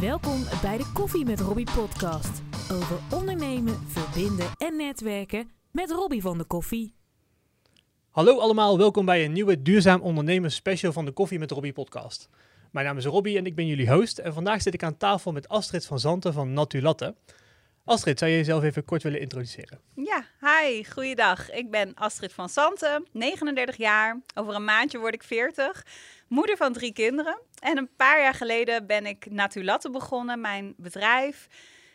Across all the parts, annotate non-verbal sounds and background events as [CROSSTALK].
Welkom bij de Koffie met Robbie podcast. Over ondernemen, verbinden en netwerken met Robbie van de Koffie. Hallo allemaal, welkom bij een nieuwe Duurzaam Ondernemen special van de Koffie met Robbie podcast. Mijn naam is Robbie en ik ben jullie host. En vandaag zit ik aan tafel met Astrid van Zanten van Natulatte. Astrid, zou je jezelf even kort willen introduceren? Ja, hi, goeiedag. Ik ben Astrid van Santen, 39 jaar. Over een maandje word ik 40. Moeder van drie kinderen. En een paar jaar geleden ben ik Natulatte begonnen, mijn bedrijf.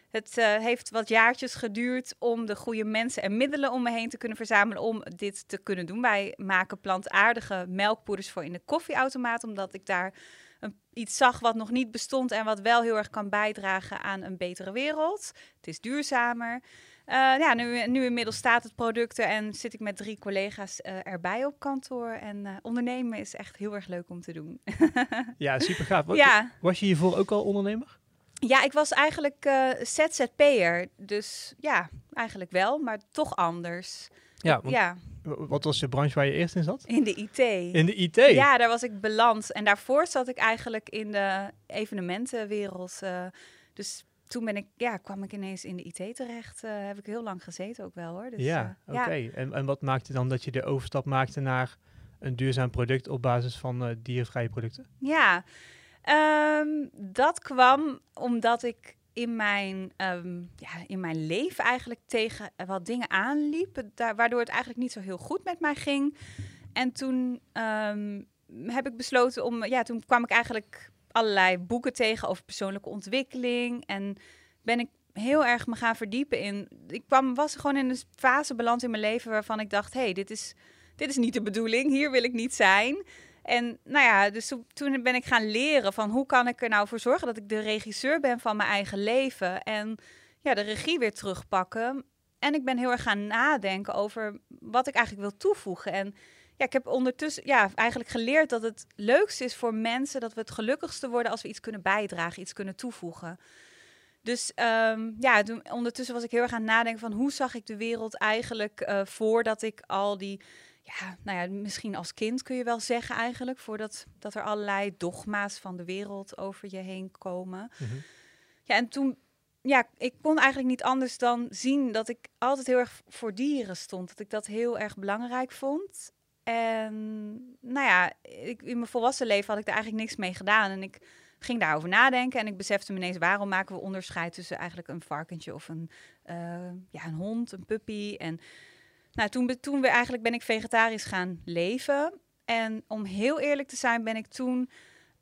Het uh, heeft wat jaartjes geduurd om de goede mensen en middelen om me heen te kunnen verzamelen om dit te kunnen doen. Wij maken plantaardige melkpoeders voor in de koffieautomaat, omdat ik daar iets zag wat nog niet bestond en wat wel heel erg kan bijdragen aan een betere wereld. Het is duurzamer. Uh, ja, nu, nu inmiddels staat het product en zit ik met drie collega's uh, erbij op kantoor. En uh, ondernemen is echt heel erg leuk om te doen. [LAUGHS] ja, super gaaf. Was, ja. was je hiervoor ook al ondernemer? Ja, ik was eigenlijk ZZP'er. Dus ja, eigenlijk wel, maar toch anders. Ja, want, ja. Wat was de branche waar je eerst in zat? In de IT. In de IT? Ja, daar was ik beland. En daarvoor zat ik eigenlijk in de evenementenwereld. Uh, dus toen ben ik, ja, kwam ik ineens in de IT terecht. Uh, heb ik heel lang gezeten ook wel hoor. Dus, ja, uh, oké. Okay. En, en wat maakte dan dat je de overstap maakte naar een duurzaam product op basis van diervrije producten? Ja, um, dat kwam omdat ik in mijn, um, ja, in mijn leven eigenlijk tegen wat dingen aanliep, daar, waardoor het eigenlijk niet zo heel goed met mij ging. En toen um, heb ik besloten om, ja, toen kwam ik eigenlijk allerlei boeken tegen over persoonlijke ontwikkeling en ben ik heel erg me gaan verdiepen in. Ik kwam, was gewoon in een fase beland in mijn leven waarvan ik dacht, hé, hey, dit is, dit is niet de bedoeling, hier wil ik niet zijn. En nou ja, dus toen ben ik gaan leren van hoe kan ik er nou voor zorgen dat ik de regisseur ben van mijn eigen leven en ja, de regie weer terugpakken. En ik ben heel erg gaan nadenken over wat ik eigenlijk wil toevoegen. En ja, ik heb ondertussen ja, eigenlijk geleerd dat het leukste is voor mensen dat we het gelukkigste worden als we iets kunnen bijdragen, iets kunnen toevoegen. Dus um, ja, toen, ondertussen was ik heel erg aan het nadenken van hoe zag ik de wereld eigenlijk uh, voordat ik al die ja, nou ja, misschien als kind kun je wel zeggen eigenlijk, voordat dat er allerlei dogma's van de wereld over je heen komen. Mm -hmm. Ja, en toen, ja, ik kon eigenlijk niet anders dan zien dat ik altijd heel erg voor dieren stond. Dat ik dat heel erg belangrijk vond. En nou ja, in mijn volwassen leven had ik daar eigenlijk niks mee gedaan. En ik ging daarover nadenken en ik besefte ineens waarom maken we onderscheid tussen eigenlijk een varkentje of een, uh, ja, een hond, een puppy. En nou, toen, toen we eigenlijk ben ik vegetarisch gaan leven. En om heel eerlijk te zijn, ben ik toen.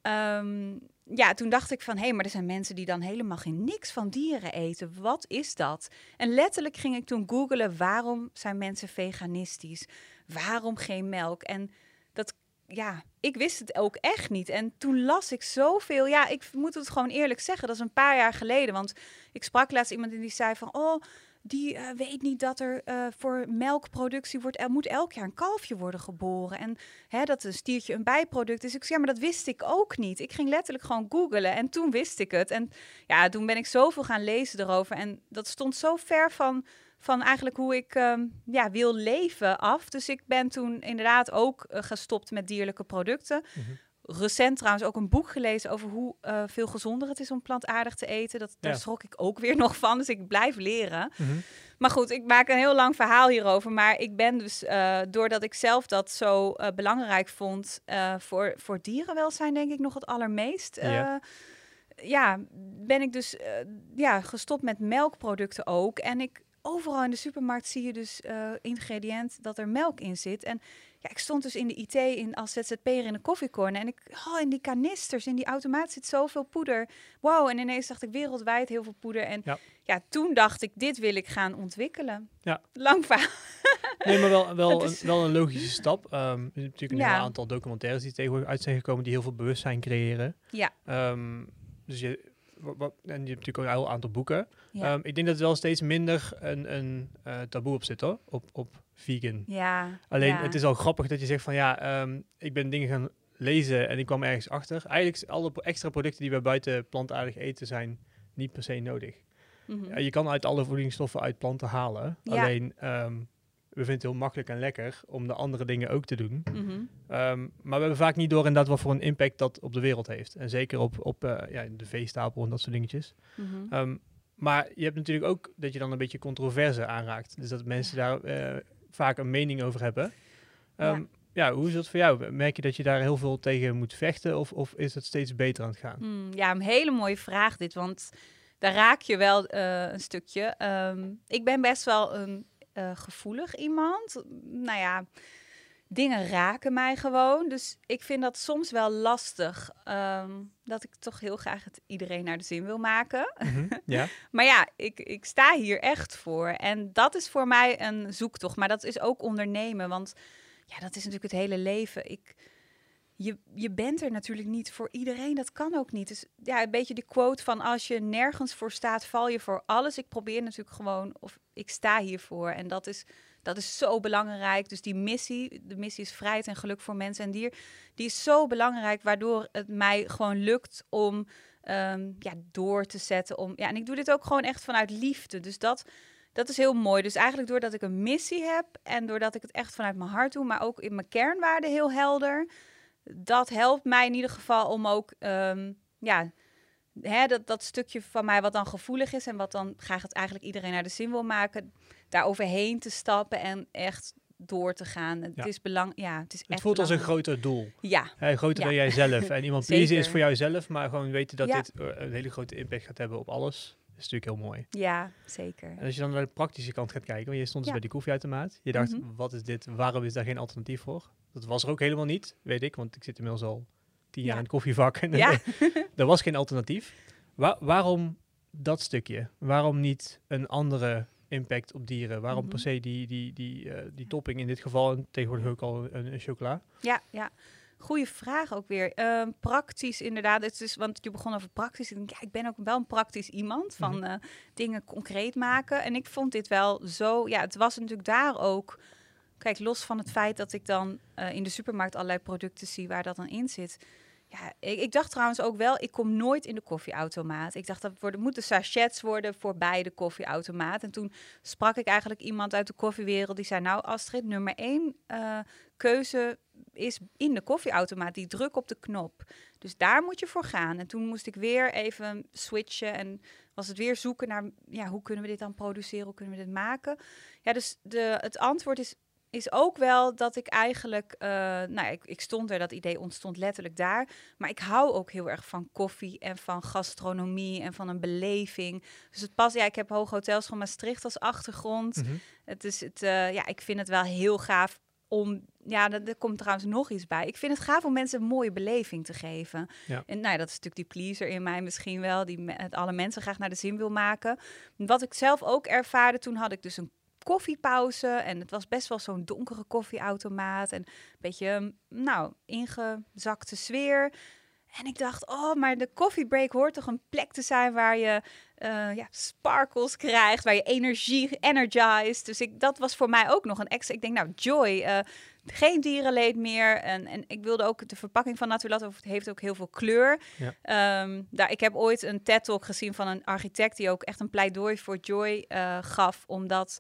Um, ja, toen dacht ik van hé, hey, maar er zijn mensen die dan helemaal geen niks van dieren eten. Wat is dat? En letterlijk ging ik toen googelen waarom zijn mensen veganistisch? Waarom geen melk? En dat, ja, ik wist het ook echt niet. En toen las ik zoveel. Ja, ik moet het gewoon eerlijk zeggen, dat is een paar jaar geleden. Want ik sprak laatst iemand en die zei van, oh, die uh, weet niet dat er uh, voor melkproductie wordt, er moet elk jaar een kalfje worden geboren. En hè, dat een stiertje een bijproduct is. Ik zei, ja, maar dat wist ik ook niet. Ik ging letterlijk gewoon googlen en toen wist ik het. En ja, toen ben ik zoveel gaan lezen erover. En dat stond zo ver van, van eigenlijk hoe ik um, ja, wil leven af. Dus ik ben toen inderdaad ook uh, gestopt met dierlijke producten. Mm -hmm recent trouwens ook een boek gelezen over hoe uh, veel gezonder het is om plantaardig te eten. Dat, daar ja. schrok ik ook weer [LAUGHS] nog van, dus ik blijf leren. Mm -hmm. Maar goed, ik maak een heel lang verhaal hierover. Maar ik ben dus, uh, doordat ik zelf dat zo belangrijk vond, voor, voor dierenwelzijn denk ik nog het allermeest. Ja. ja ben ik dus ja, gestopt met melkproducten ook. En ik, overal in de supermarkt zie je dus ingrediënt dat er melk in zit. En ja, ik stond dus in de IT in, als ZZP'er in de koffiecorner. En ik, oh, in die kanisters, in die automaat zit zoveel poeder. Wow, en ineens dacht ik wereldwijd heel veel poeder. En ja, ja toen dacht ik, dit wil ik gaan ontwikkelen. Ja. Lang verhaal. [LAUGHS] Nee, maar wel, wel, [LAUGHS] is... een, wel een logische stap. Um, er zijn natuurlijk een ja. heel aantal documentaires die tegenwoordig uit zijn gekomen... die heel veel bewustzijn creëren. Ja. Um, dus je, wat, en je hebt natuurlijk ook een heel aantal boeken. Ja. Um, ik denk dat er wel steeds minder een, een uh, taboe op zit hoor, op, op vegan. Ja. Alleen ja. het is al grappig dat je zegt van ja, um, ik ben dingen gaan lezen en ik kwam ergens achter. Eigenlijk alle extra producten die we buiten plantaardig eten zijn niet per se nodig. Mm -hmm. ja, je kan uit alle voedingsstoffen uit planten halen. Alleen um, we vinden het heel makkelijk en lekker om de andere dingen ook te doen. Mhm. Ehm, maar we hebben vaak niet door inderdaad wat voor een impact dat op de wereld heeft. En zeker op, op uh, ja, de veestapel en dat soort dingetjes. Mhm. Ehm, maar je hebt natuurlijk ook dat je dan een beetje controverse aanraakt. Dus dat mensen daar uh, vaak een mening over hebben. Um, ja. hoe is dat voor jou? Merk je dat je daar heel veel tegen moet vechten of, of is het steeds beter aan het gaan? Hmm, ja, een hele mooie vraag dit, want daar raak je wel uh, een stukje. ik ben best wel een uh, gevoelig iemand. Nou ja, dingen raken mij gewoon. Dus ik vind dat soms wel lastig. Ehm, dat ik toch heel graag het iedereen naar de zin wil maken. Mhm, [LAUGHS] ja. maar ja, ik, ik sta hier echt voor. En dat is voor mij een zoektocht. Maar dat is ook ondernemen. Want ja, dat is natuurlijk het hele leven. Ik je, je bent er natuurlijk niet voor iedereen. Dat kan ook niet. Dus ja, een beetje die quote van als je nergens voor staat, val je voor alles. Ik probeer natuurlijk gewoon, of ik sta hiervoor. En dat is, dat is zo belangrijk. Dus die missie, de missie is vrijheid en geluk voor mensen en dier. Die is zo belangrijk, waardoor het mij gewoon lukt om um, ja, door te zetten. Om, ja, en ik doe dit ook gewoon echt vanuit liefde. Dus dat, dat is heel mooi. Dus eigenlijk doordat ik een missie heb en doordat ik het echt vanuit mijn hart doe, maar ook in mijn kernwaarden heel helder dat helpt mij in ieder geval om ook, um, ja, hè, dat, dat stukje van mij wat dan gevoelig is en wat dan graag het eigenlijk iedereen naar de zin wil maken, daar overheen te stappen en echt door te gaan. Het is belang, ja, het is Het voelt als een groter doel. Ja. Groter dan jijzelf. En iemand pleasen is voor jouzelf, maar gewoon weten dat dit eh, een hele grote impact gaat hebben op alles. Is natuurlijk heel mooi. Ja, zeker. En als je dan naar de praktische kant gaat kijken, want je stond dus bij die koffieautomaat. Je dacht, mhm. wat is dit? Waarom is daar geen alternatief voor? Dat was er ook helemaal niet, weet ik, want ik zit inmiddels al tien jaar in het koffievak. En ja. [LAUGHS] er was geen alternatief. waarom dat stukje? Waarom niet een andere impact op dieren? Waarom mhm. per se die, die, die, uh, die topping in dit geval en tegenwoordig ook al een, een chocola? Ja, ja. Goeie vraag ook weer. Ehm, praktisch inderdaad. Het is, want je begon over praktisch. Ik, ja, ik ben ook wel een praktisch iemand van mhm. eh, dingen concreet maken. En ik vond dit wel zo. Ja, het was natuurlijk daar ook Kijk, los van het feit dat ik dan uh, in de supermarkt allerlei producten zie waar dat dan in zit. Ja, ik, dacht trouwens ook wel, ik kom nooit in de koffieautomaat. Ik dacht, dat worden, moeten sachets worden voor bij de koffieautomaat. En toen sprak ik eigenlijk iemand uit de koffiewereld die zei, nou Astrid, nummer één uh, keuze is in de koffieautomaat, die druk op de knop. Dus daar moet je voor gaan. En toen moest ik weer even switchen en was het weer zoeken naar, ja, hoe kunnen we dit dan produceren, hoe kunnen we dit maken? Ja, dus de, het antwoord is is ook wel dat ik eigenlijk, uh, nou, ik, ik stond er, dat idee ontstond letterlijk daar. Maar ik hou ook heel erg van koffie en van gastronomie en van een beleving. Dus het pas, ja, ik heb Hoge Hotels van Maastricht als achtergrond. Mhm. Het is het, uh, ja, ik vind het wel heel gaaf om, ja, er, komt trouwens nog iets bij. Ik vind het gaaf om mensen een mooie beleving te geven. Ja. En nou, dat is natuurlijk die pleaser in mij misschien wel, die met alle mensen graag naar de zin wil maken. Wat ik zelf ook ervaarde, toen had ik dus een koffiepauze. En het was best wel zo'n donkere koffieautomaat. En een beetje, nou, ingezakte sfeer. En ik dacht, oh, maar de koffiebreak hoort toch een plek te zijn waar je uh, ja, sparkles krijgt, waar je energie, energized. Dus ik, dat was voor mij ook nog een extra. Ik denk, nou, joy, uh, geen dierenleed meer. En, en ik wilde ook, de verpakking van Natulat heeft ook heel veel kleur. Ja. Um, daar, ik heb ooit een TED-talk gezien van een architect die ook echt een pleidooi voor joy uh, gaf, omdat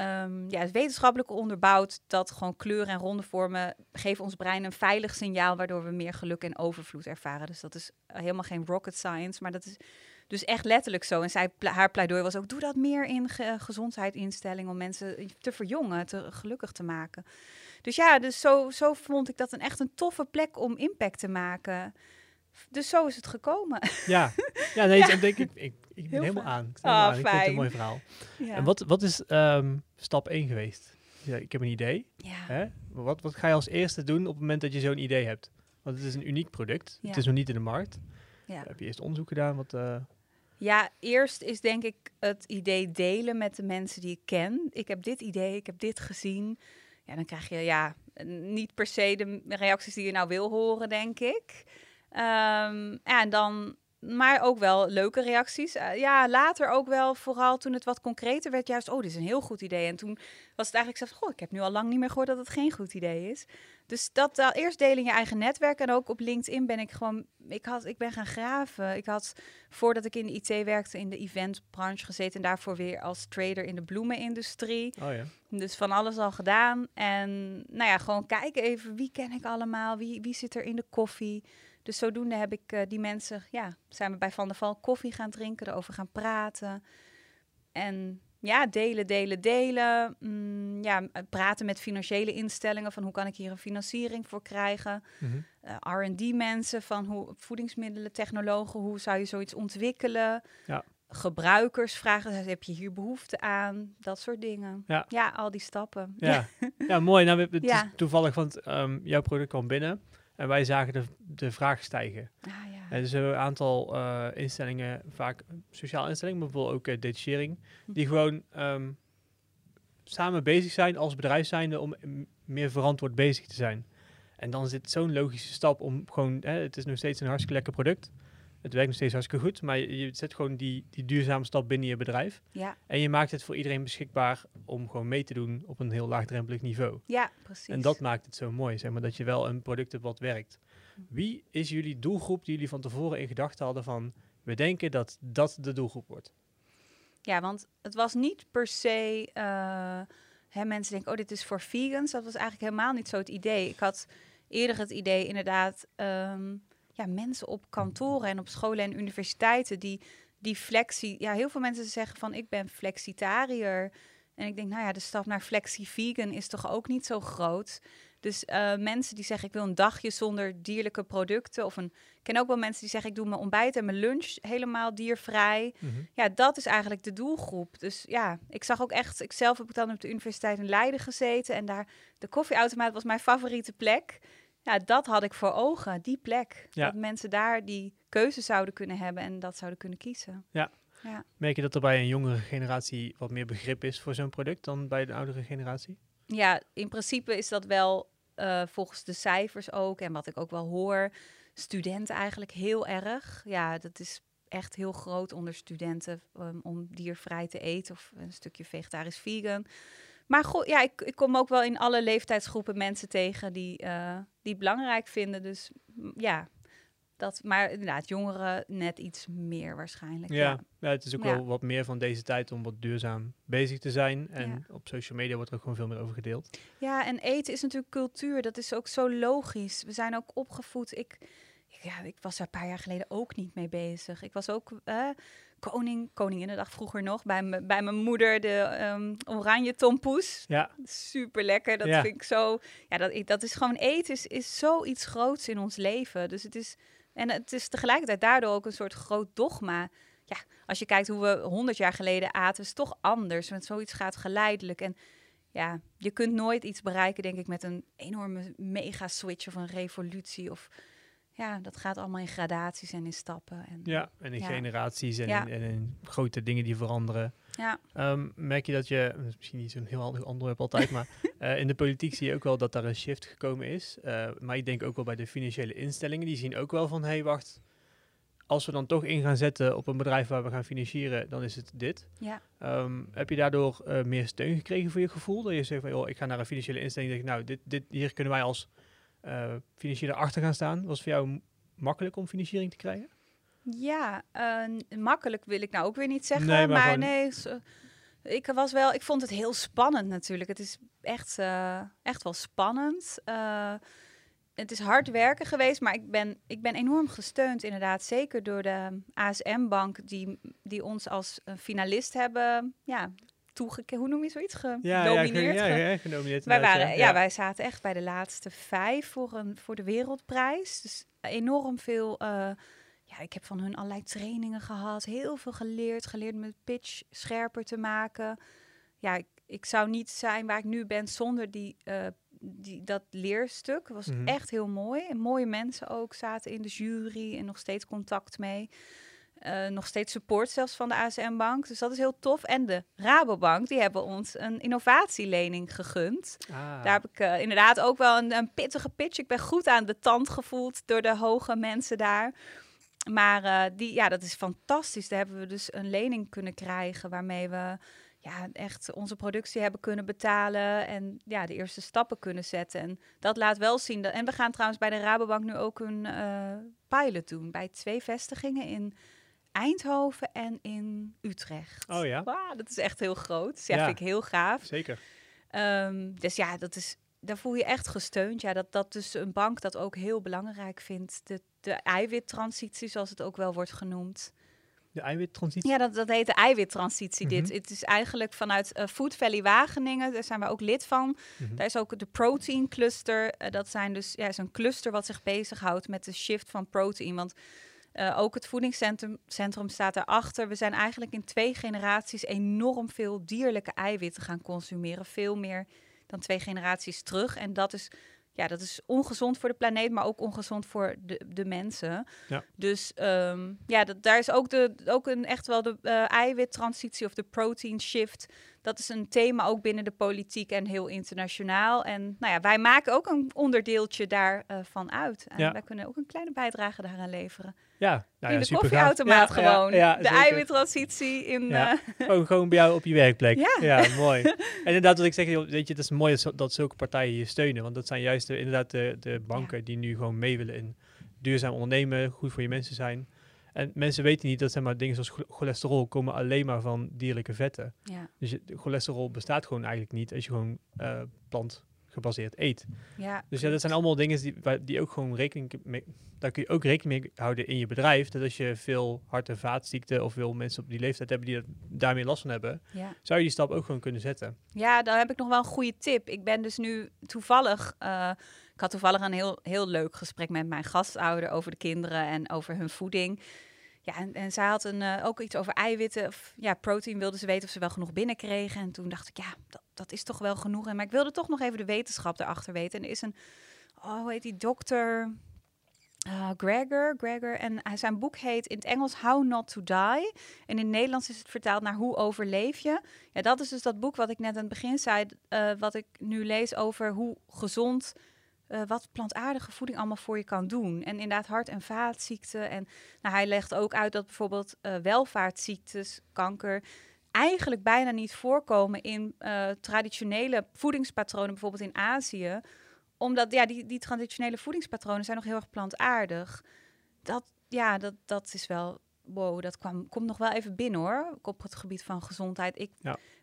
um, ja, het wetenschappelijk onderbouwd dat gewoon kleuren en ronde vormen geven ons brein een veilig signaal waardoor we meer geluk en overvloed ervaren. Dus dat is helemaal geen rocket science, maar dat is dus echt letterlijk zo. En zij, haar pleidooi was ook, doe dat meer in ge gezondheidsinstellingen om mensen te verjongen, te gelukkig te maken. Dus ja, dus zo, zo vond ik dat een echt een toffe plek om impact te maken. Dus zo is het gekomen. Ja, ja nee, [LAUGHS] ja. denk ik, ik, ik ben helemaal aan. Ik, ah, ik vind het een mooi verhaal. Ja. En wat, wat is um, stap 1 geweest? Ja, ik heb een idee. Hè? Wat, wat ga je als eerste doen op het moment dat je zo'n idee hebt? Want het is een uniek product. Het is nog niet in de markt. Ja. Heb je eerst onderzoek gedaan? Wat, uh... Ja, eerst is denk ik het idee delen met de mensen die ik ken. Ik heb dit idee, ik heb dit gezien. Ja, dan krijg je ja, niet per se de reacties die je nou wil horen, denk ik. Um, ja, en dan maar ook wel leuke reacties. Uh, ja, later ook wel, vooral toen het wat concreter werd, juist, oh, dit is een heel goed idee. En toen was het eigenlijk zo, goh, ik heb nu al lang niet meer gehoord dat het geen goed idee is. Dus dat uh, eerst delen in je eigen netwerk en ook op LinkedIn ben ik gewoon, ik, had, ik ben gaan graven. Ik had, voordat ik in de IT werkte, in de eventbranche gezeten en daarvoor weer als trader in de bloemenindustrie. Oh ja. Dus van alles al gedaan. En nou ja, gewoon kijken even, wie ken ik allemaal, wie, wie zit er in de koffie. Dus zodoende heb ik uh, die mensen, ja, zijn we bij Van der Val koffie gaan drinken, erover gaan praten. En ja, delen, delen, delen. Mm, ja, praten met financiële instellingen van hoe kan ik hier een financiering voor krijgen. Mm -hmm. uh, R&D-mensen van hoe voedingsmiddelen, technologen, hoe zou je zoiets ontwikkelen. Ja. Gebruikers vragen, heb je hier behoefte aan? Dat soort dingen. Ja, ja al die stappen. Ja, [LAUGHS] ja mooi. Nou, het is toevallig, want um, jouw product kwam binnen. En wij zagen de, de vraag stijgen. Ah, ja. En dus een aantal uh, instellingen, vaak sociale instellingen, maar bijvoorbeeld ook uh, detachering, hm. die gewoon um, samen bezig zijn als bedrijf zijnde om meer verantwoord bezig te zijn. En dan is het zo'n logische stap om gewoon, hè, het is nog steeds een hartstikke lekker product. Het werkt nog steeds hartstikke goed, maar je, je zet gewoon die, die duurzame stap binnen je bedrijf. Ja. En je maakt het voor iedereen beschikbaar om gewoon mee te doen op een heel laagdrempelig niveau. Ja, precies. En dat maakt het zo mooi, zeg maar, dat je wel een product hebt wat werkt. Hm. Wie is jullie doelgroep die jullie van tevoren in gedachten hadden van, we denken dat dat de doelgroep wordt? Ja, want het was niet per se, uh, hè, mensen denken, oh, dit is voor vegans. Dat was eigenlijk helemaal niet zo het idee. Ik had eerder het idee inderdaad... Ehm, ja, mensen op kantoren en op scholen en universiteiten die, die flexie. Ja, heel veel mensen zeggen van ik ben flexitariër. En ik denk, nou ja, de stap naar flexi-vegan is toch ook niet zo groot. Dus uh, mensen die zeggen, ik wil een dagje zonder dierlijke producten. Of een, ik ken ook wel mensen die zeggen, ik doe mijn ontbijt en mijn lunch helemaal diervrij. Mhm. Ja, dat is eigenlijk de doelgroep. Dus ja, ik zag ook echt, ik zelf heb ik dan op de Universiteit in Leiden gezeten. En daar, de koffieautomaat was mijn favoriete plek ja, dat had ik voor ogen, die plek. Dat mensen daar die keuze zouden kunnen hebben en dat zouden kunnen kiezen. Ja. ja. Merk je dat er bij een jongere generatie wat meer begrip is voor zo'n product dan bij de oudere generatie? Ja, in principe is dat wel uh, volgens de cijfers ook en wat ik ook wel hoor, studenten eigenlijk heel erg. Ja, dat is echt heel groot onder studenten um, om diervrij te eten of een stukje vegetarisch vegan. Maar goed, ja, ik, ik kom ook wel in alle leeftijdsgroepen mensen tegen die, uh, die het belangrijk vinden. Dus ja, dat, maar inderdaad, jongeren net iets meer waarschijnlijk. Ja, ja. het is ook wel wat meer van deze tijd om wat duurzaam bezig te zijn. En op social media wordt er ook gewoon veel meer over gedeeld. Ja, en eten is natuurlijk cultuur. Dat is ook zo logisch. We zijn ook opgevoed. Ik, ja, ik was er een paar jaar geleden ook niet mee bezig. Ik was ook uh, koning, Koninginnedag vroeger nog, bij, me, bij mijn moeder de um, oranje tompoes. Ja. Super lekker, dat vind ik zo. Ja, dat, dat is gewoon eten is, is zoiets groots in ons leven. Dus het is, en het is tegelijkertijd daardoor ook een soort groot dogma. Ja, als je kijkt hoe we honderd jaar geleden aten, is het toch anders. Want zoiets gaat geleidelijk. En ja, je kunt nooit iets bereiken, denk ik, met een enorme mega switch of een revolutie of ja, dat gaat allemaal in gradaties en in stappen. En, ja, en in generaties en, in, en, in, grote dingen die veranderen. Ja. Ehm, merk je dat je, misschien niet zo'n heel handig onderwerp altijd, maar uh, [LAUGHS] in de politiek zie je ook wel dat daar een shift gekomen is. Uh, maar ik denk ook wel bij de financiële instellingen, die zien ook wel van, hé hey, wacht, als we dan toch in gaan zetten op een bedrijf waar we gaan financieren, dan is het dit. Ja. Um, heb je daardoor uh, meer steun gekregen voor je gevoel? Dat je zegt van, joh, ik ga naar een financiële instelling en denk, nou, dit, dit, hier kunnen wij als uh, financieel achter gaan staan. Was het voor jou makkelijk om financiering te krijgen? Ja, uh, makkelijk wil ik nou ook weer niet zeggen. Nee, maar, nee, ik was wel, ik vond het heel spannend natuurlijk. Het is echt, uh, echt wel spannend. het is hard werken geweest, maar ik ben, ik ben enorm gesteund inderdaad. Zeker door de ASM-bank die, die ons als finalist hebben ja, hoe noem je zoiets? Genomineerd. Ja, ja, ja, genomineerd. Wij, waren, ja. wij zaten echt bij de laatste vijf voor, een, voor de wereldprijs. Dus enorm veel... Uh, ja, ik heb van hun allerlei trainingen gehad. Heel veel geleerd. Geleerd met pitch scherper te maken. Ja, ik, ik zou niet zijn waar ik nu ben zonder die, uh, die, dat leerstuk. Het was mm -hmm. echt heel mooi. En mooie mensen ook zaten in de jury en nog steeds contact mee. Uh, nog steeds support zelfs van de ASM-bank. Dus dat is heel tof. En de Rabobank, die hebben ons een innovatielening gegund. Ah. Daar heb ik uh, inderdaad ook wel een, een, pittige pitch. Ik ben goed aan de tand gevoeld door de hoge mensen daar. maar die, ja, dat is fantastisch. Daar hebben we dus een lening kunnen krijgen waarmee we ja, echt onze productie hebben kunnen betalen en ja, de eerste stappen kunnen zetten. En dat laat wel zien. Dat, en we gaan trouwens bij de Rabobank nu ook een pilot doen bij twee vestigingen in Eindhoven en in Utrecht. Oh ja. Wow, dat is echt heel groot. Ja, vind ik heel gaaf. Zeker. Um, dus ja, dat is, daar voel je echt gesteund. Ja, dat, dat dus een bank dat ook heel belangrijk vindt. De, de eiwittransitie, zoals het ook wel wordt genoemd. De eiwittransitie? Ja, dat, dat heet de eiwittransitie. dit. Mhm. Het is eigenlijk vanuit uh, Food Valley Wageningen, daar zijn we ook lid van. Mhm. Daar is ook de protein cluster. Uh, dat zijn dus, ja, is een cluster wat zich bezighoudt met de shift van protein. Want uh, ook het voedingscentrum centrum staat erachter. We zijn eigenlijk in twee generaties enorm veel dierlijke eiwitten gaan consumeren. Veel meer dan twee generaties terug. En dat is ja, dat is ongezond voor de planeet, maar ook ongezond voor de, de mensen. Ja. Dus um, ja, dat, daar is ook, de, ook een, echt wel de uh, eiwittransitie of de protein shift. Dat is een thema ook binnen de politiek en heel internationaal. En nou ja, wij maken ook een onderdeeltje daarvan uh, uit. En ja. wij kunnen ook een kleine bijdrage daaraan leveren. Ja, nou in de koffieautomaat gewoon. de eiwittransitie in... Ja. Uh... [LAUGHS] Gewoon, gewoon bij jou op je werkplek. Ja, mooi. [LAUGHS] En inderdaad, wat ik zeg, weet je, het is mooi dat zulke partijen je steunen. Want dat zijn juist de, inderdaad de, de banken die nu gewoon mee willen in duurzaam ondernemen, goed voor je mensen zijn. En mensen weten niet dat zeg maar, dingen zoals cholesterol komen alleen maar van dierlijke vetten. Ja. Dus je, cholesterol bestaat gewoon eigenlijk niet als je gewoon uh, plant gebaseerd eet. Ja, dus ja, dat zijn allemaal dingen die, die ook gewoon rekening mee, daar kun je ook rekening mee houden in je bedrijf. Dat als je veel hart- en vaatziekten of veel mensen op die leeftijd hebben die er daarmee last van hebben, ja. zou je die stap ook gewoon kunnen zetten. Ja, dan heb ik nog wel een goede tip. Ik ben dus nu toevallig, uh, ik had toevallig een heel, heel leuk gesprek met mijn gastouder over de kinderen en over hun voeding. Ja, en, zij had een, uh, ook iets over eiwitten. Of ja, protein wilde ze weten of ze wel genoeg binnenkregen. En toen dacht ik, ja, dat, dat is toch wel genoeg. En, maar ik wilde toch nog even de wetenschap erachter weten. En er is een, oh, hoe heet die, dokter uh, Gregor. Gregor. En zijn boek heet in het Engels How Not to Die. En in het Nederlands is het vertaald naar Hoe overleef je. Ja, dat is dus dat boek wat ik net aan het begin zei. Wat ik nu lees over hoe gezond uh, wat plantaardige voeding allemaal voor je kan doen. En inderdaad hart- en vaatziekten. En nou, hij legt ook uit dat bijvoorbeeld uh, welvaartsziektes, kanker, eigenlijk bijna niet voorkomen in uh, traditionele voedingspatronen, bijvoorbeeld in Azië. Omdat ja, die, die traditionele voedingspatronen zijn nog heel erg plantaardig. Dat, ja, dat, dat is wel wow, dat kwam, komt nog wel even binnen hoor, op het gebied van gezondheid. Ik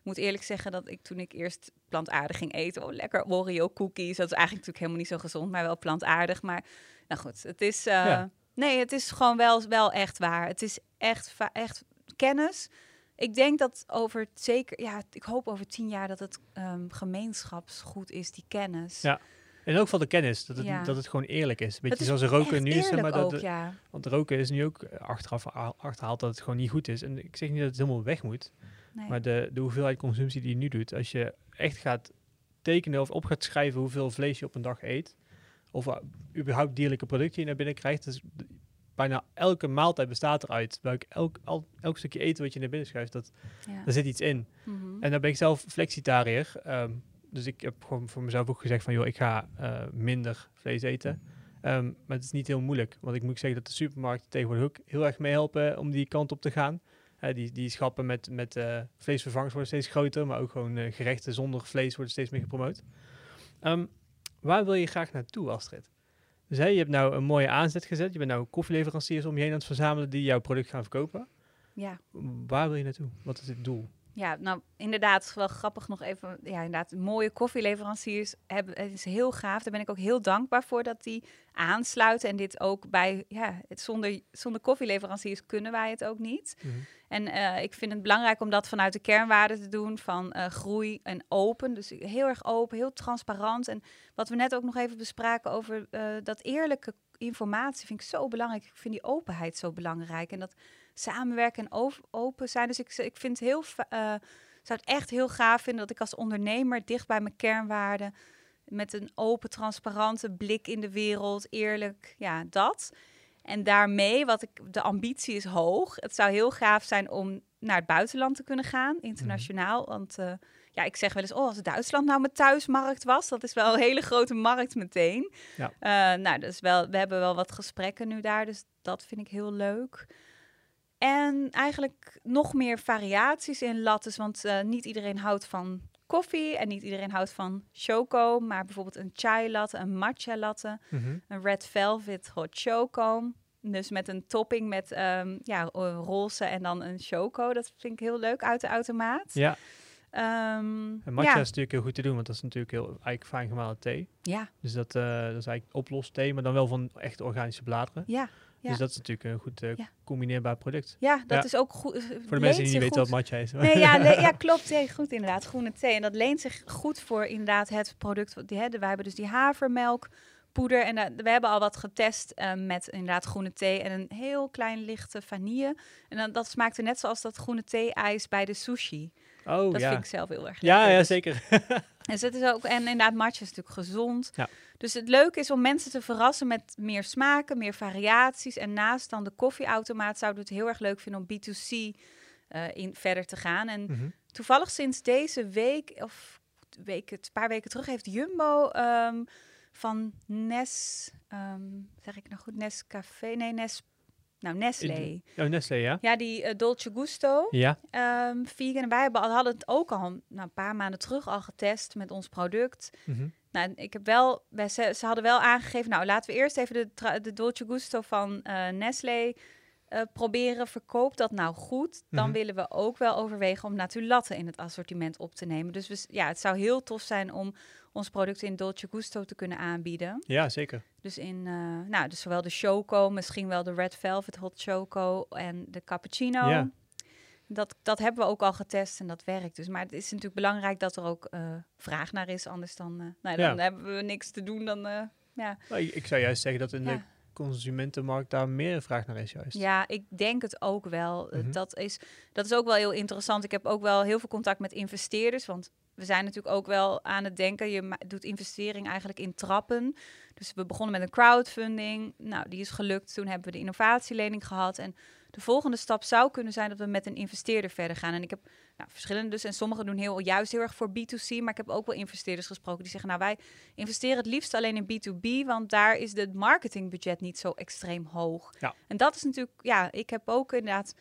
moet eerlijk zeggen dat ik toen ik eerst plantaardig ging eten, oh lekker Oreo cookies, dat is eigenlijk natuurlijk helemaal niet zo gezond, maar wel plantaardig. Maar nou goed, het is, uh, nee, het is gewoon wel, wel echt waar. Het is echt, echt kennis. Ik denk dat over zeker, ja, ik hoop over tien jaar dat het um, gemeenschapsgoed is, die kennis. Ja. En ook van de kennis, dat het, dat het gewoon eerlijk is. Beetje zoals roken nu is, zeg maar. Dat, ja. Want roken is nu ook achteraf achterhaald dat het gewoon niet goed is. En ik zeg niet dat het helemaal weg moet. Nee. Maar de, de hoeveelheid consumptie die je nu doet, als je echt gaat tekenen of op gaat schrijven hoeveel vlees je op een dag eet, of uh, überhaupt dierlijke producten je naar binnen krijgt, dus bijna elke maaltijd bestaat eruit. Welk, elk, al, elk stukje eten wat je naar binnen schrijft, dat, ja. daar zit iets in. Mhm. En dan ben ik zelf flexitariër. Um, dus ik heb gewoon voor mezelf ook gezegd van, joh, ik ga uh, minder vlees eten. Um, maar het is niet heel moeilijk, want ik moet zeggen dat de supermarkten tegenwoordig ook heel erg meehelpen om die kant op te gaan. Die, die schappen met, met uh, vleesvervangers worden steeds groter, maar ook gewoon gerechten zonder vlees worden steeds meer gepromoot. Um, waar wil je graag naartoe, Astrid? Dus je hebt nou een mooie aanzet gezet. Je bent nou koffieleveranciers om je heen aan het verzamelen die jouw product gaan verkopen. Ja. Waar wil je naartoe? Wat is het doel? Ja, nou inderdaad, wel grappig nog even. Ja, inderdaad, mooie koffieleveranciers hebben. Het is heel gaaf. Daar ben ik ook heel dankbaar voor dat die aansluiten. En dit ook bij. Ja, het, zonder, zonder koffieleveranciers kunnen wij het ook niet. Mhm. En uh, ik vind het belangrijk om dat vanuit de kernwaarden te doen van uh, groei en open. Dus heel erg open, heel transparant. En wat we net ook nog even bespraken over uh, dat eerlijke informatie vind ik zo belangrijk. Ik vind die openheid zo belangrijk. En dat samenwerken en open zijn. Dus ik, ik vind het heel, uh, zou het echt heel gaaf vinden dat ik als ondernemer dicht bij mijn kernwaarden, met een open, transparante blik in de wereld, eerlijk, ja, dat. En daarmee, wat ik, de ambitie is hoog. Het zou heel gaaf zijn om naar het buitenland te kunnen gaan, internationaal. Want uh, ja, ik zeg wel eens, oh, als Duitsland nou mijn thuismarkt was, dat is wel een hele grote markt meteen. Ja. Uh, nou, dus wel, we hebben wel wat gesprekken nu daar, dus dat vind ik heel leuk. En eigenlijk nog meer variaties in lattes, want uh, niet iedereen houdt van koffie en niet iedereen houdt van choco, maar bijvoorbeeld een chai latte, een matcha latte, mhm. een red velvet hot choco. Dus met een topping met um, ja, roze en dan een choco. Dat vind ik heel leuk uit de automaat. Ja. Um, en matcha is natuurlijk heel goed te doen, want dat is natuurlijk heel eigenlijk fijn gemalen thee. Ja. Dus dat, uh, dat is eigenlijk oplost thee, maar dan wel van echt organische bladeren. Ja. Ja. Dus dat is natuurlijk een goed uh, combineerbaar product. Ja, dat is ook goed. Voor de mensen die niet weten wat matcha is. Nee, ja, ja, [LAUGHS] klopt. Goed inderdaad. Groene thee. En dat leent zich goed voor inderdaad het product. Die, hè, wij hebben dus die havermelk, poeder. En uh, we hebben al wat getest uh, met inderdaad groene thee en een heel klein lichte vanille. En dan, dat smaakte net zoals dat groene thee-ijs bij de sushi. Oh, dat ja. vind ik zelf heel erg Ja, ja, zeker. [LAUGHS] dus het is ook, en inderdaad, matcha is natuurlijk gezond. Ja. Dus het leuke is om mensen te verrassen met meer smaken, meer variaties. En naast dan de koffieautomaat zouden we het heel erg leuk vinden om B2C uh, eh, in verder te gaan. En mm -hmm. toevallig sinds deze week, of week, een paar weken terug, heeft Jumbo um, van Nes, um, zeg ik nou goed, Nescafé, nee, Nes nou, Nestlé. Oh, Nestlé, ja. Ja, die uh, Dolce Gusto. Ja. Um, vegan. En wij hebben, hadden het ook al nou, een paar maanden terug al getest met ons product. Mm -hmm. Nou, ik heb wel, ze, ze, hadden wel aangegeven, nou laten we eerst even de, de Dolce Gusto van uh, Nestlé uh, proberen. Verkoop dat nou goed. Dan mm -hmm. willen we ook wel overwegen om Natulatte in het assortiment op te nemen. Dus we, ja, het zou heel tof zijn om ons product in Dolce Gusto te kunnen aanbieden. Ja, zeker. Dus in, uh, nou, dus zowel de choco, misschien wel de red velvet hot choco en de cappuccino. Ja. Dat, dat hebben we ook al getest en dat werkt. Dus, maar het is natuurlijk belangrijk dat er ook uh, vraag naar is. Anders dan, uh, nou, dan ja. hebben we niks te doen. Dan, ja. Nou, ik, ik, zou juist zeggen dat in ja. de consumentenmarkt daar meer vraag naar is juist. Ja, ik denk het ook wel. Mm -hmm. dat, is, dat is ook wel heel interessant. Ik heb ook wel heel veel contact met investeerders. Want we zijn natuurlijk ook wel aan het denken. Je doet investering eigenlijk in trappen. Dus we begonnen met een crowdfunding. Nou, die is gelukt. Toen hebben we de innovatielening gehad. En de volgende stap zou kunnen zijn dat we met een investeerder verder gaan. En ik heb nou, verschillende dus. En sommigen doen heel, juist heel erg voor B2C. Maar ik heb ook wel investeerders gesproken die zeggen... nou, wij investeren het liefst alleen in B2B... want daar is het marketingbudget niet zo extreem hoog. Ja. En dat is natuurlijk... Ja, ik heb ook inderdaad...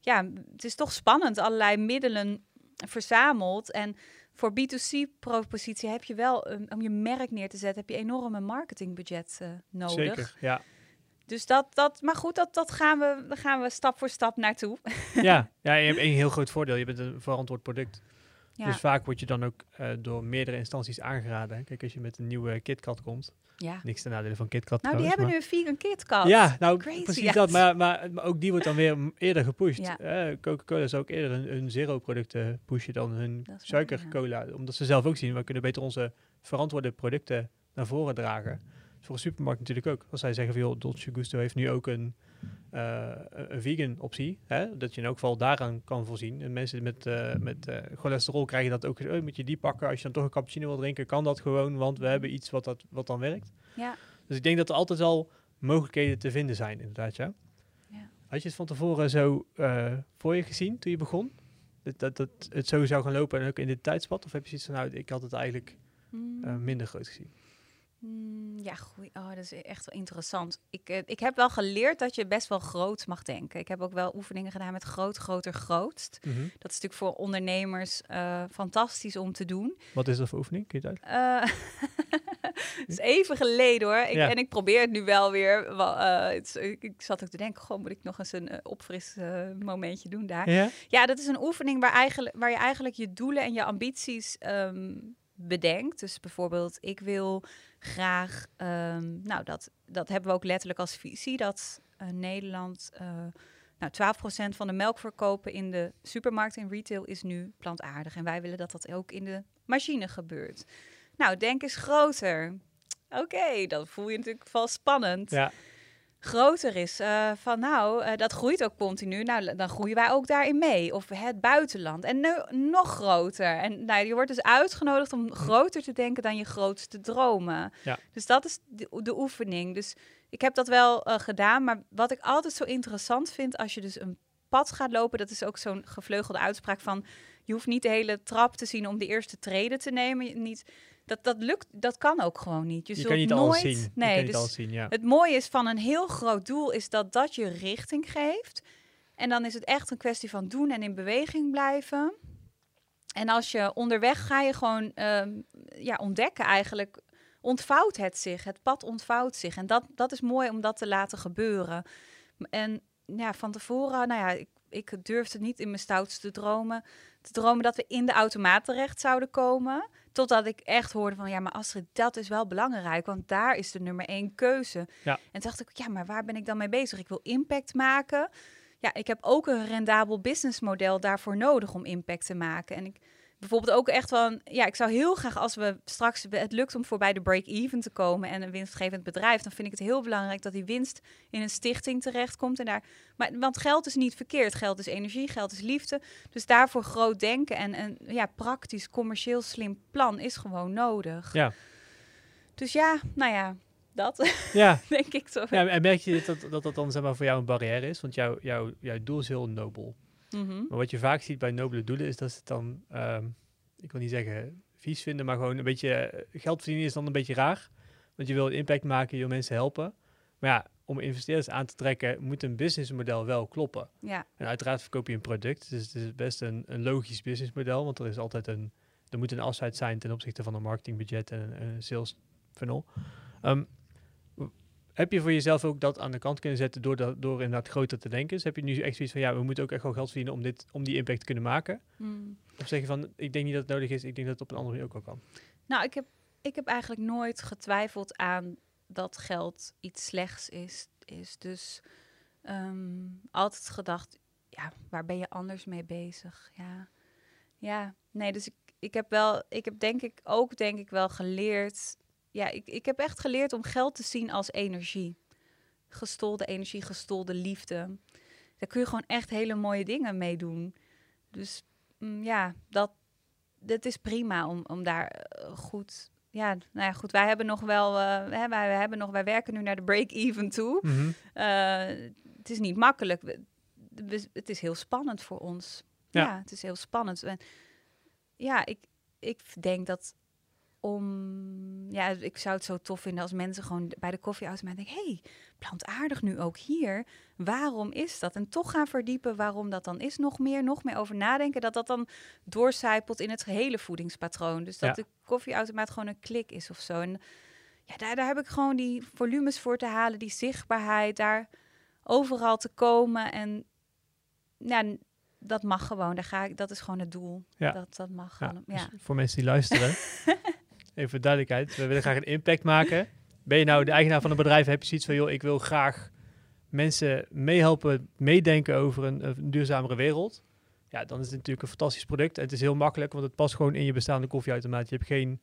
Ja, het is toch spannend. Allerlei middelen verzameld. En voor B2C-propositie heb je wel, um, om je merk neer te zetten, heb je enorme marketingbudget uh, nodig. Zeker, ja. Dus dat, dat, maar goed, dat, dat gaan, we, gaan we stap voor stap naartoe. ja, [LAUGHS] ja, je hebt één heel groot voordeel. Je bent een verantwoord product. Ja. Dus vaak word je dan ook uh, door meerdere instanties aangeraden. Kijk, als je met een nieuwe KitKat komt, ja. Niks ten nadele van KitKat. Nou, die hebben nu een vegan KitKat. Ja, nou precies dat. Maar, maar, maar, ook die wordt dan weer eerder gepusht. Ja. Uh, Coca-Cola zou ook eerder hun, zero-producten pushen dan hun suikercola. Omdat ze zelf ook zien, we kunnen beter onze verantwoorde producten naar voren dragen. Dus voor een supermarkt natuurlijk ook. Als zij zeggen, joh, Dolce Gusto heeft nu ook een een vegan optie. Hè? Dat je in elk geval daaraan kan voorzien. En mensen met, uh, met uh, cholesterol krijgen dat ook. Oh, moet je die pakken. Als je dan toch een cappuccino wil drinken, kan dat gewoon. Want we hebben iets wat, dat, wat dan werkt. Ja. Dus ik denk dat er altijd al mogelijkheden te vinden zijn, inderdaad. Ja. ja. Had je het van tevoren zo voor je gezien toen je begon? Dat, dat, dat het zo zou gaan lopen en ook in dit tijdspad? Of heb je zoiets van, nou, ik had het eigenlijk mm. minder groot gezien? Mm, ja, goed. Oh, dat is echt wel interessant. Ik, uh, ik heb wel geleerd dat je best wel groot mag denken. Ik heb ook wel oefeningen gedaan met groot, groter, grootst. Mm -hmm. Dat is natuurlijk voor ondernemers uh, fantastisch om te doen. Wat is dat voor oefening? Kun je het uit? Het [LAUGHS] is even geleden hoor. Ik, ja. En ik probeer het nu wel weer. Wel, het, ik, zat ook te denken, gewoon moet ik nog eens een opfris momentje doen daar. Ja? ja, dat is een oefening waar, eigenlijk, waar je eigenlijk je doelen en je ambities um, bedenkt. Dus bijvoorbeeld, ik wil graag, um, nou dat, dat hebben we ook letterlijk als visie, dat uh, Nederland, uh, nou 12% van de melkverkopen in de supermarkt en retail is nu plantaardig. En wij willen dat dat ook in de machine gebeurt. Nou, denk eens groter. Oké, dan voel je natuurlijk wel spannend. Ja groter is. Uh, van nou, uh, dat groeit ook continu. Nou, dan groeien wij ook daarin mee. Of het buitenland. En nu nog groter. En nou, je wordt dus uitgenodigd om groter te denken dan je grootste dromen. Ja. Dus dat is de, de, oefening. Dus ik heb dat wel uh, gedaan. Maar wat ik altijd zo interessant vind als je dus een pad gaat lopen, dat is ook zo'n gevleugelde uitspraak van je hoeft niet de hele trap te zien om de eerste treden te nemen. Niet, dat, dat lukt, dat kan ook gewoon niet. Je, je niet nooit, alles zien. Nee, dus alles zien, ja. het mooie is van een heel groot doel is dat dat je richting geeft. En dan is het echt een kwestie van doen en in beweging blijven. En als je onderweg ga je gewoon ehm, ja, ontdekken eigenlijk, ontvouwt het zich, het pad ontvouwt zich. En dat, dat is mooi om dat te laten gebeuren. En ja, van tevoren, nou ja, ik, ik durfde niet in mijn stoutste dromen te dromen dat we in de automaat terecht zouden komen. Totdat ik echt hoorde van, ja, maar Astrid, dat is wel belangrijk, want daar is de nummer één keuze. Ja. En dacht ik, ja, maar waar ben ik dan mee bezig? Ik wil impact maken. Ja, ik heb ook een rendabel businessmodel daarvoor nodig om impact te maken. En ik bijvoorbeeld ook echt van, ja, ik zou heel graag als we straks het lukt om voorbij de break-even te komen en een winstgevend bedrijf, dan vind ik het heel belangrijk dat die winst in een stichting terechtkomt en daar, maar want geld is niet verkeerd, geld is energie, geld is liefde, dus daarvoor groot denken en een ja praktisch commercieel slim plan is gewoon nodig. Ja. Dus ja, nou ja, dat [LAUGHS] ja. denk ik toch. Ja, en merk je dat, dat dat dan zeg maar voor jou een barrière is, want jouw jouw jouw doel is heel nobel. Mhm. Maar wat je vaak ziet bij nobele doelen is dat ze het dan, ehm, ik wil niet zeggen vies vinden, maar gewoon een beetje eh, geld verdienen is dan een beetje raar. Want je wil impact maken, je wil mensen helpen. Maar ja, om investeerders aan te trekken, moet een businessmodel wel kloppen. Ja. En uiteraard verkoop je een product. Dus het is best een, een logisch businessmodel, want er is altijd een, er moet een afscheid zijn ten opzichte van een marketingbudget en een, een sales funnel. Um, heb je voor jezelf ook dat aan de kant kunnen zetten door, dat, door inderdaad groter te denken? Dus heb je nu echt zoiets van, ja, we moeten ook echt wel geld verdienen om, dit, om die impact te kunnen maken? Hmm. Of zeg je van, ik denk niet dat het nodig is, ik denk dat het op een andere manier ook wel kan? Nou, ik heb, ik heb eigenlijk nooit getwijfeld aan dat geld iets slechts is. is. Dus ehm, altijd gedacht, ja, waar ben je anders mee bezig? Ja, ja. nee, dus ik, ik heb wel, ik heb denk ik ook denk ik wel geleerd ja, ik, ik heb echt geleerd om geld te zien als energie. Gestolde energie, gestolde liefde. Daar kun je gewoon echt hele mooie dingen mee doen. Dus mm, ja, dat, dat is prima om, om daar eh, goed. Ja, nou ja, goed. Wij hebben nog wel. Uh, hè, wij, hebben nog, wij werken nu naar de break-even toe. Mhm. Eh, het is niet makkelijk. We, het is heel spannend voor ons. Ja, ja het is heel spannend. En ja, ik, ik denk dat om, ja, ik zou het zo tof vinden als mensen gewoon bij de koffieautomaat denken, hey, plantaardig nu ook hier. Waarom is dat? En toch gaan verdiepen waarom dat dan is. Nog meer, nog meer over nadenken. Dat dat dan doorcijpelt in het hele voedingspatroon. Dus dat de koffieautomaat gewoon een klik is of zo. En ja, daar, daar heb ik gewoon die volumes voor te halen, die zichtbaarheid, daar overal te komen. En ja, dat mag gewoon. Daar ga ik, dat is gewoon het doel. Ja. Dat, dat mag. Ja, gewoon, ja. Dus voor mensen die luisteren. [LAUGHS] even voor duidelijkheid. We willen graag een impact maken. Ben je nou de eigenaar van een bedrijf, heb je zoiets van, joh, ik wil graag mensen meehelpen, meedenken over een, een, duurzamere wereld. Ja, dan is het natuurlijk een fantastisch product. het is heel makkelijk, want het past gewoon in je bestaande koffieautomaat. Je hebt geen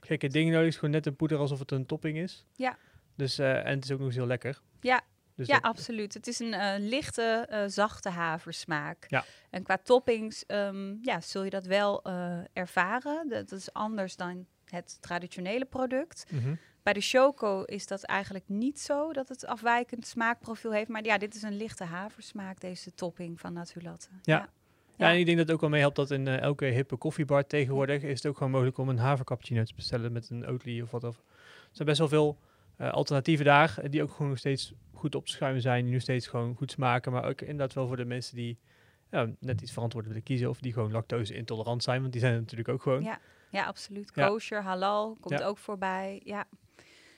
gekke dingen nodig, gewoon net een poeder alsof het een topping is. Ja. Dus, uh, en het is ook nog eens heel lekker. Ja, dus ja, absoluut. Het is een uh, lichte, uh, zachte haversmaak. Ja. En qua toppings um, ja, zul je dat wel uh, ervaren. Dat is anders dan het traditionele product. Mhm. Bij de choco is dat eigenlijk niet zo dat het afwijkend smaakprofiel heeft. Maar ja, dit is een lichte haversmaak, deze topping van Natulatte. Ja. ja. en ik denk dat het ook wel mee helpt dat in uh, elke hippe koffiebar tegenwoordig is het ook gewoon mogelijk om een havercappuccino te bestellen met een Oatly of wat. Of. Er zijn best wel veel uh, alternatieven daar eh, die ook gewoon nog steeds goed op schuim zijn, die nog steeds gewoon goed smaken. Maar ook inderdaad wel voor de mensen die ja, net iets verantwoord willen kiezen of die gewoon lactose intolerant zijn, want die zijn natuurlijk ook gewoon. Ja. Ja, absoluut. Kosher, halal komt ook voorbij. Ja.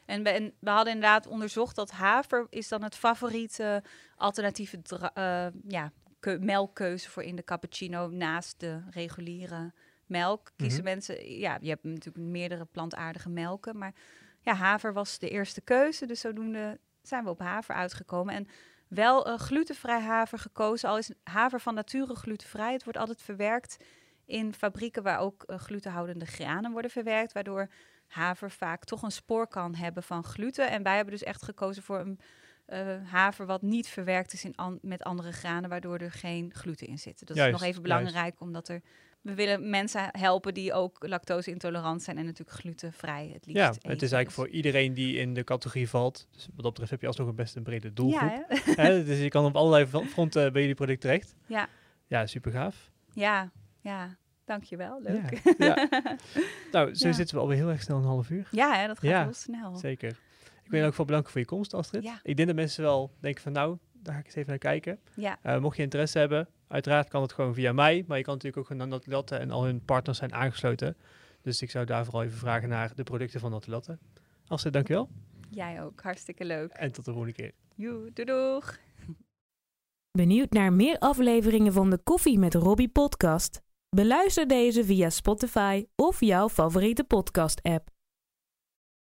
En we, we, hadden inderdaad onderzocht dat haver is dan het favoriete alternatieve uh, ja, melkkeuze voor in de cappuccino naast de reguliere melk. Kiezen mhm. mensen, ja, je hebt natuurlijk meerdere plantaardige melken, maar ja, haver was de eerste keuze. Dus zodoende zijn we op haver uitgekomen. En wel uh, glutenvrij haver gekozen, al is haver van nature glutenvrij. Het wordt altijd verwerkt in fabrieken waar ook uh, glutenhoudende granen worden verwerkt, waardoor haver vaak toch een spoor kan hebben van gluten. En wij hebben dus echt gekozen voor een uh, haver wat niet verwerkt is in met andere granen, waardoor er geen gluten in zit. Dat is nog even belangrijk, omdat er we willen mensen helpen die ook lactose intolerant zijn en natuurlijk glutenvrij het liefst Ja, het is eigenlijk voor iedereen die in de categorie valt. Dus wat dat betreft heb je alsnog een best een brede doelgroep. Ja, dus je kan op allerlei fronten bij jullie product terecht. Ja. Ja, super gaaf. Ja, Ja, dankjewel. Leuk. Ja, [LAUGHS] nou, zo zitten we alweer heel erg snel een half uur. Ja, hè, dat gaat heel snel. Zeker. Ik wil je ook voor bedanken voor je komst, Astrid. Ik denk dat mensen wel denken van nou, daar ga ik eens even naar kijken. Ja. Uh, mocht je interesse hebben, uiteraard kan het gewoon via mij. Maar je kan natuurlijk ook gewoon naar Natalotte en al hun partners zijn aangesloten. Dus ik zou daar vooral even vragen naar de producten van Natalotte. Astrid, dankjewel. Jij ook, hartstikke leuk. En tot de volgende keer. Joe, doei doeg. Benieuwd naar meer afleveringen van de Koffie met Robbie podcast? Beluister deze via Spotify of jouw favoriete podcast app.